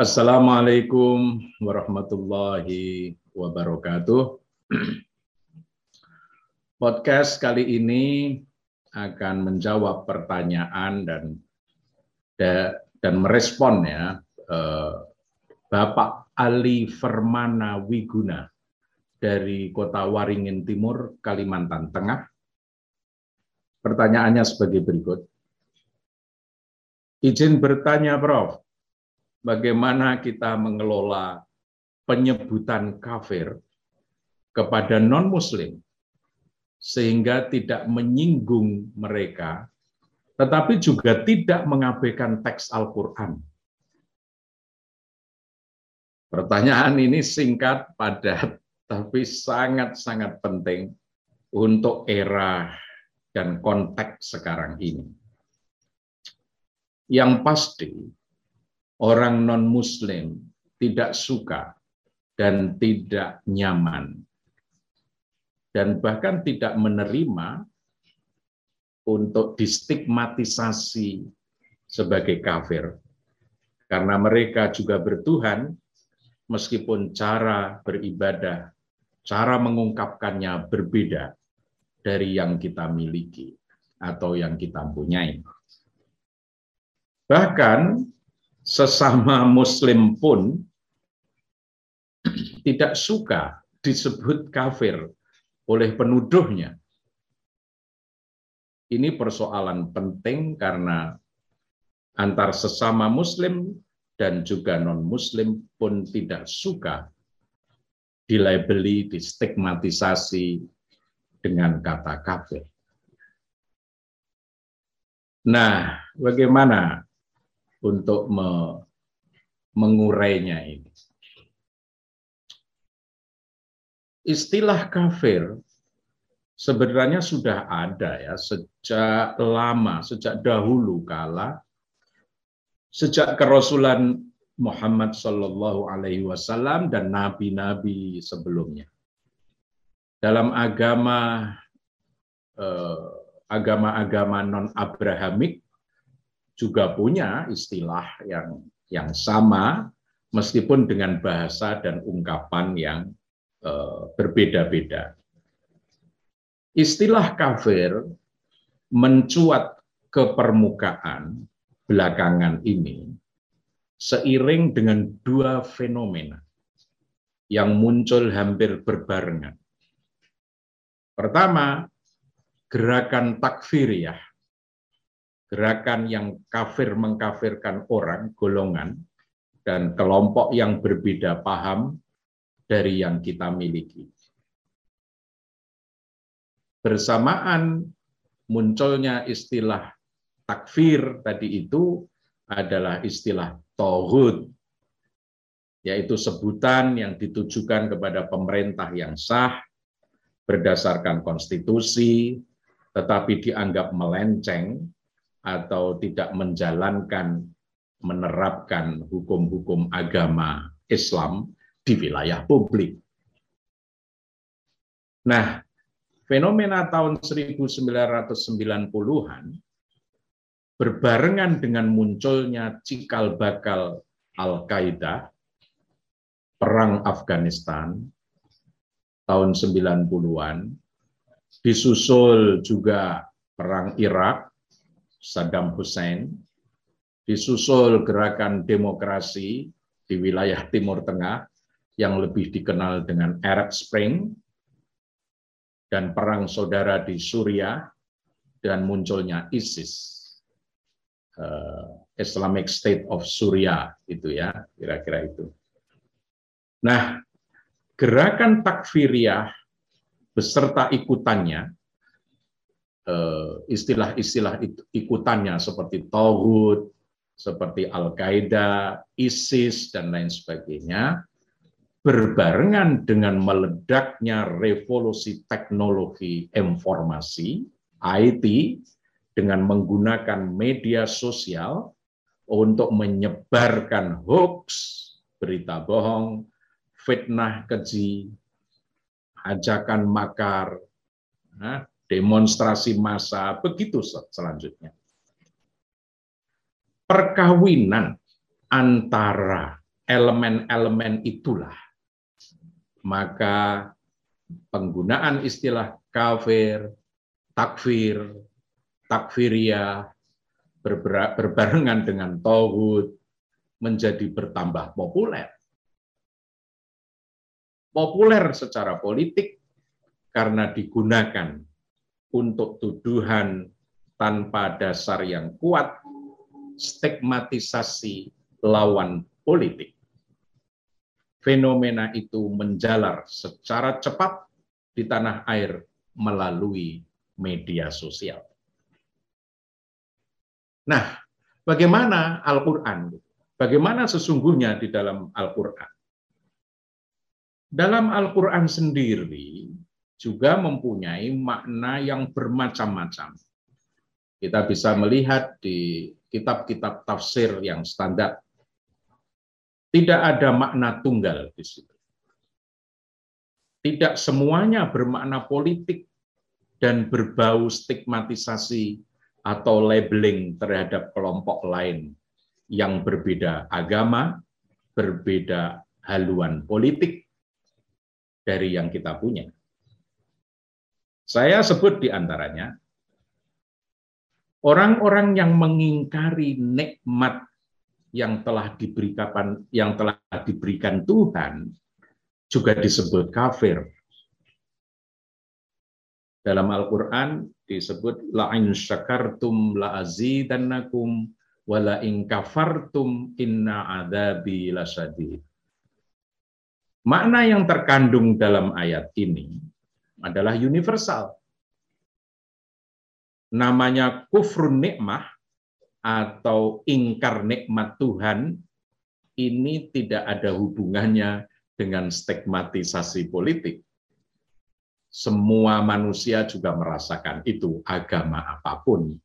Assalamualaikum warahmatullahi wabarakatuh. Podcast kali ini akan menjawab pertanyaan dan dan merespon ya eh, Bapak Ali Fermana Wiguna dari Kota Waringin Timur, Kalimantan Tengah. Pertanyaannya sebagai berikut. Izin bertanya, Prof bagaimana kita mengelola penyebutan kafir kepada non-muslim sehingga tidak menyinggung mereka tetapi juga tidak mengabaikan teks Al-Qur'an. Pertanyaan ini singkat, padat, tapi sangat-sangat penting untuk era dan konteks sekarang ini. Yang pasti, orang non-Muslim tidak suka dan tidak nyaman, dan bahkan tidak menerima untuk distigmatisasi sebagai kafir, karena mereka juga bertuhan, meskipun cara beribadah, cara mengungkapkannya berbeda dari yang kita miliki atau yang kita punyai. Bahkan sesama muslim pun tidak suka disebut kafir oleh penuduhnya. Ini persoalan penting karena antar sesama muslim dan juga non-muslim pun tidak suka dilabeli, distigmatisasi dengan kata kafir. Nah, bagaimana untuk me mengurainya ini. Istilah kafir sebenarnya sudah ada ya sejak lama, sejak dahulu kala, sejak kerasulan Muhammad Shallallahu Alaihi Wasallam dan nabi-nabi sebelumnya. Dalam agama eh, agama-agama non Abrahamik juga punya istilah yang yang sama meskipun dengan bahasa dan ungkapan yang uh, berbeda-beda. Istilah kafir mencuat ke permukaan belakangan ini seiring dengan dua fenomena yang muncul hampir berbarengan. Pertama, gerakan takfiriyah gerakan yang kafir mengkafirkan orang, golongan, dan kelompok yang berbeda paham dari yang kita miliki. Bersamaan munculnya istilah takfir tadi itu adalah istilah tohud, yaitu sebutan yang ditujukan kepada pemerintah yang sah berdasarkan konstitusi, tetapi dianggap melenceng atau tidak menjalankan menerapkan hukum-hukum agama Islam di wilayah publik. Nah, fenomena tahun 1990-an berbarengan dengan munculnya cikal bakal Al-Qaeda, perang Afghanistan tahun 90-an, disusul juga perang Irak Saddam Hussein, disusul gerakan demokrasi di wilayah Timur Tengah yang lebih dikenal dengan Arab Spring, dan perang saudara di Suriah, dan munculnya ISIS, eh, Islamic State of Syria itu ya, kira-kira itu. Nah, gerakan takfiriyah beserta ikutannya istilah-istilah ikutannya seperti Tauhud, seperti Al-Qaeda, ISIS, dan lain sebagainya, berbarengan dengan meledaknya revolusi teknologi informasi, IT, dengan menggunakan media sosial untuk menyebarkan hoax, berita bohong, fitnah keji, ajakan makar, nah, demonstrasi massa, begitu selanjutnya. Perkawinan antara elemen-elemen itulah maka penggunaan istilah kafir, takfir, takfiria berbarengan dengan tauhid menjadi bertambah populer. Populer secara politik karena digunakan untuk tuduhan tanpa dasar yang kuat, stigmatisasi lawan politik. Fenomena itu menjalar secara cepat di tanah air melalui media sosial. Nah, bagaimana Al-Quran? Bagaimana sesungguhnya di dalam Al-Quran? Dalam Al-Quran sendiri juga mempunyai makna yang bermacam-macam. Kita bisa melihat di kitab-kitab tafsir yang standar. Tidak ada makna tunggal di situ. Tidak semuanya bermakna politik dan berbau stigmatisasi atau labeling terhadap kelompok lain yang berbeda agama, berbeda haluan politik dari yang kita punya. Saya sebut di antaranya orang-orang yang mengingkari nikmat yang telah diberikan yang telah diberikan Tuhan juga disebut kafir. Dalam Al-Qur'an disebut la in syakartum la azidannakum wa la in kafartum inna adzabi lasyadid. Makna yang terkandung dalam ayat ini adalah universal. Namanya kufrun nikmah atau ingkar nikmat Tuhan ini tidak ada hubungannya dengan stigmatisasi politik. Semua manusia juga merasakan itu, agama apa pun.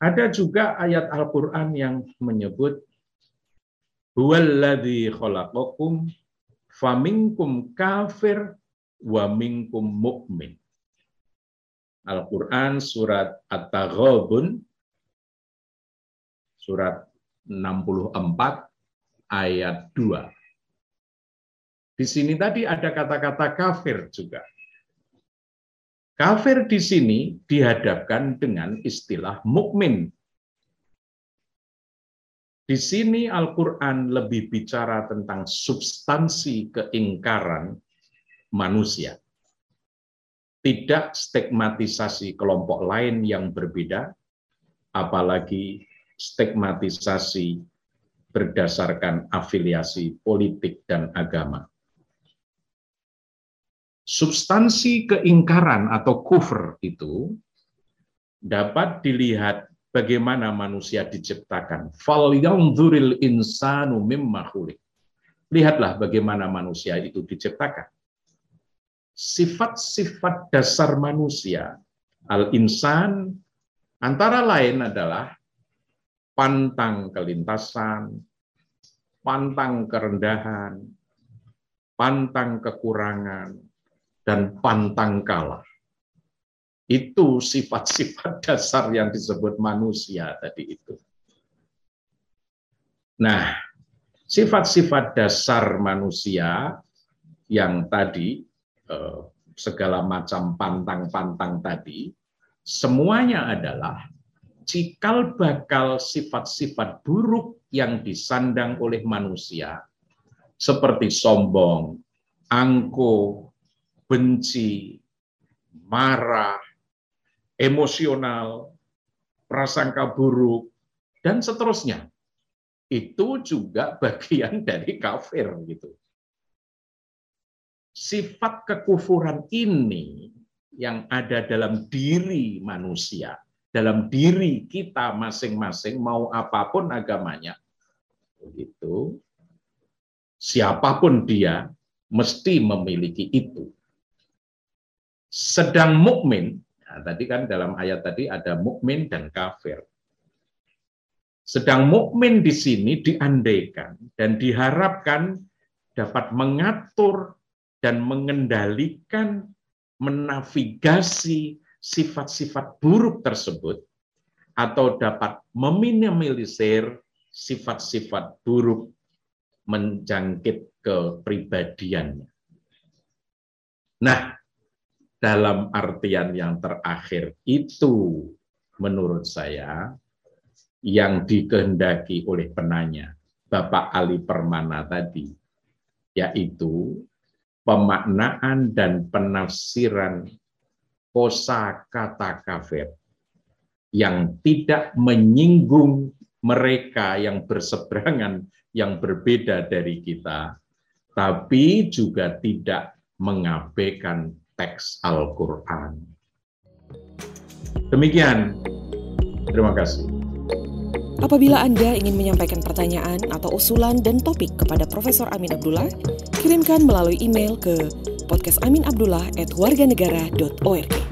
Ada juga ayat Al-Quran yang menyebut faminkum kafir wa minkum mukmin. Al-Quran surat At-Taghabun surat 64 ayat 2. Di sini tadi ada kata-kata kafir juga. Kafir di sini dihadapkan dengan istilah mukmin di sini Al-Quran lebih bicara tentang substansi keingkaran manusia. Tidak stigmatisasi kelompok lain yang berbeda, apalagi stigmatisasi berdasarkan afiliasi politik dan agama. Substansi keingkaran atau kufur itu dapat dilihat bagaimana manusia diciptakan. Fal yanzuril insanu mimma khuliq. Lihatlah bagaimana manusia itu diciptakan. Sifat-sifat dasar manusia, al-insan, antara lain adalah pantang kelintasan, pantang kerendahan, pantang kekurangan, dan pantang kalah. Itu sifat-sifat dasar yang disebut manusia tadi itu. Nah, sifat-sifat dasar manusia yang tadi eh, segala macam pantang-pantang tadi, semuanya adalah cikal bakal sifat-sifat buruk yang disandang oleh manusia, seperti sombong, angkuh, benci, marah, emosional, prasangka buruk, dan seterusnya. Itu juga bagian dari kafir gitu. Sifat kekufuran ini yang ada dalam diri manusia, dalam diri kita masing-masing mau apa pun agamanya, begitu. Siapa pun dia mesti memiliki itu. Sedang mukmin Nah, tadi kan dalam ayat tadi ada mukmin dan kafir. Sedang mukmin di sini diandaikan dan diharapkan dapat mengatur dan mengendalikan, menavigasi sifat-sifat buruk tersebut atau dapat meminimalisir sifat-sifat buruk menjangkit kepribadiannya. Nah, dalam artian yang terakhir itu menurut saya yang dikehendaki oleh penanya Bapak Ali Permana tadi yaitu pemaknaan dan penafsiran kosa kata kafir yang tidak menyinggung mereka yang berseberangan yang berbeda dari kita tapi juga tidak mengabaikan teks Al-Quran. Demikian, terima kasih. Apabila Anda ingin menyampaikan pertanyaan atau usulan dan topik kepada Profesor Amin Abdullah, kirimkan melalui email ke podcastaminabdullah@warganegara.org.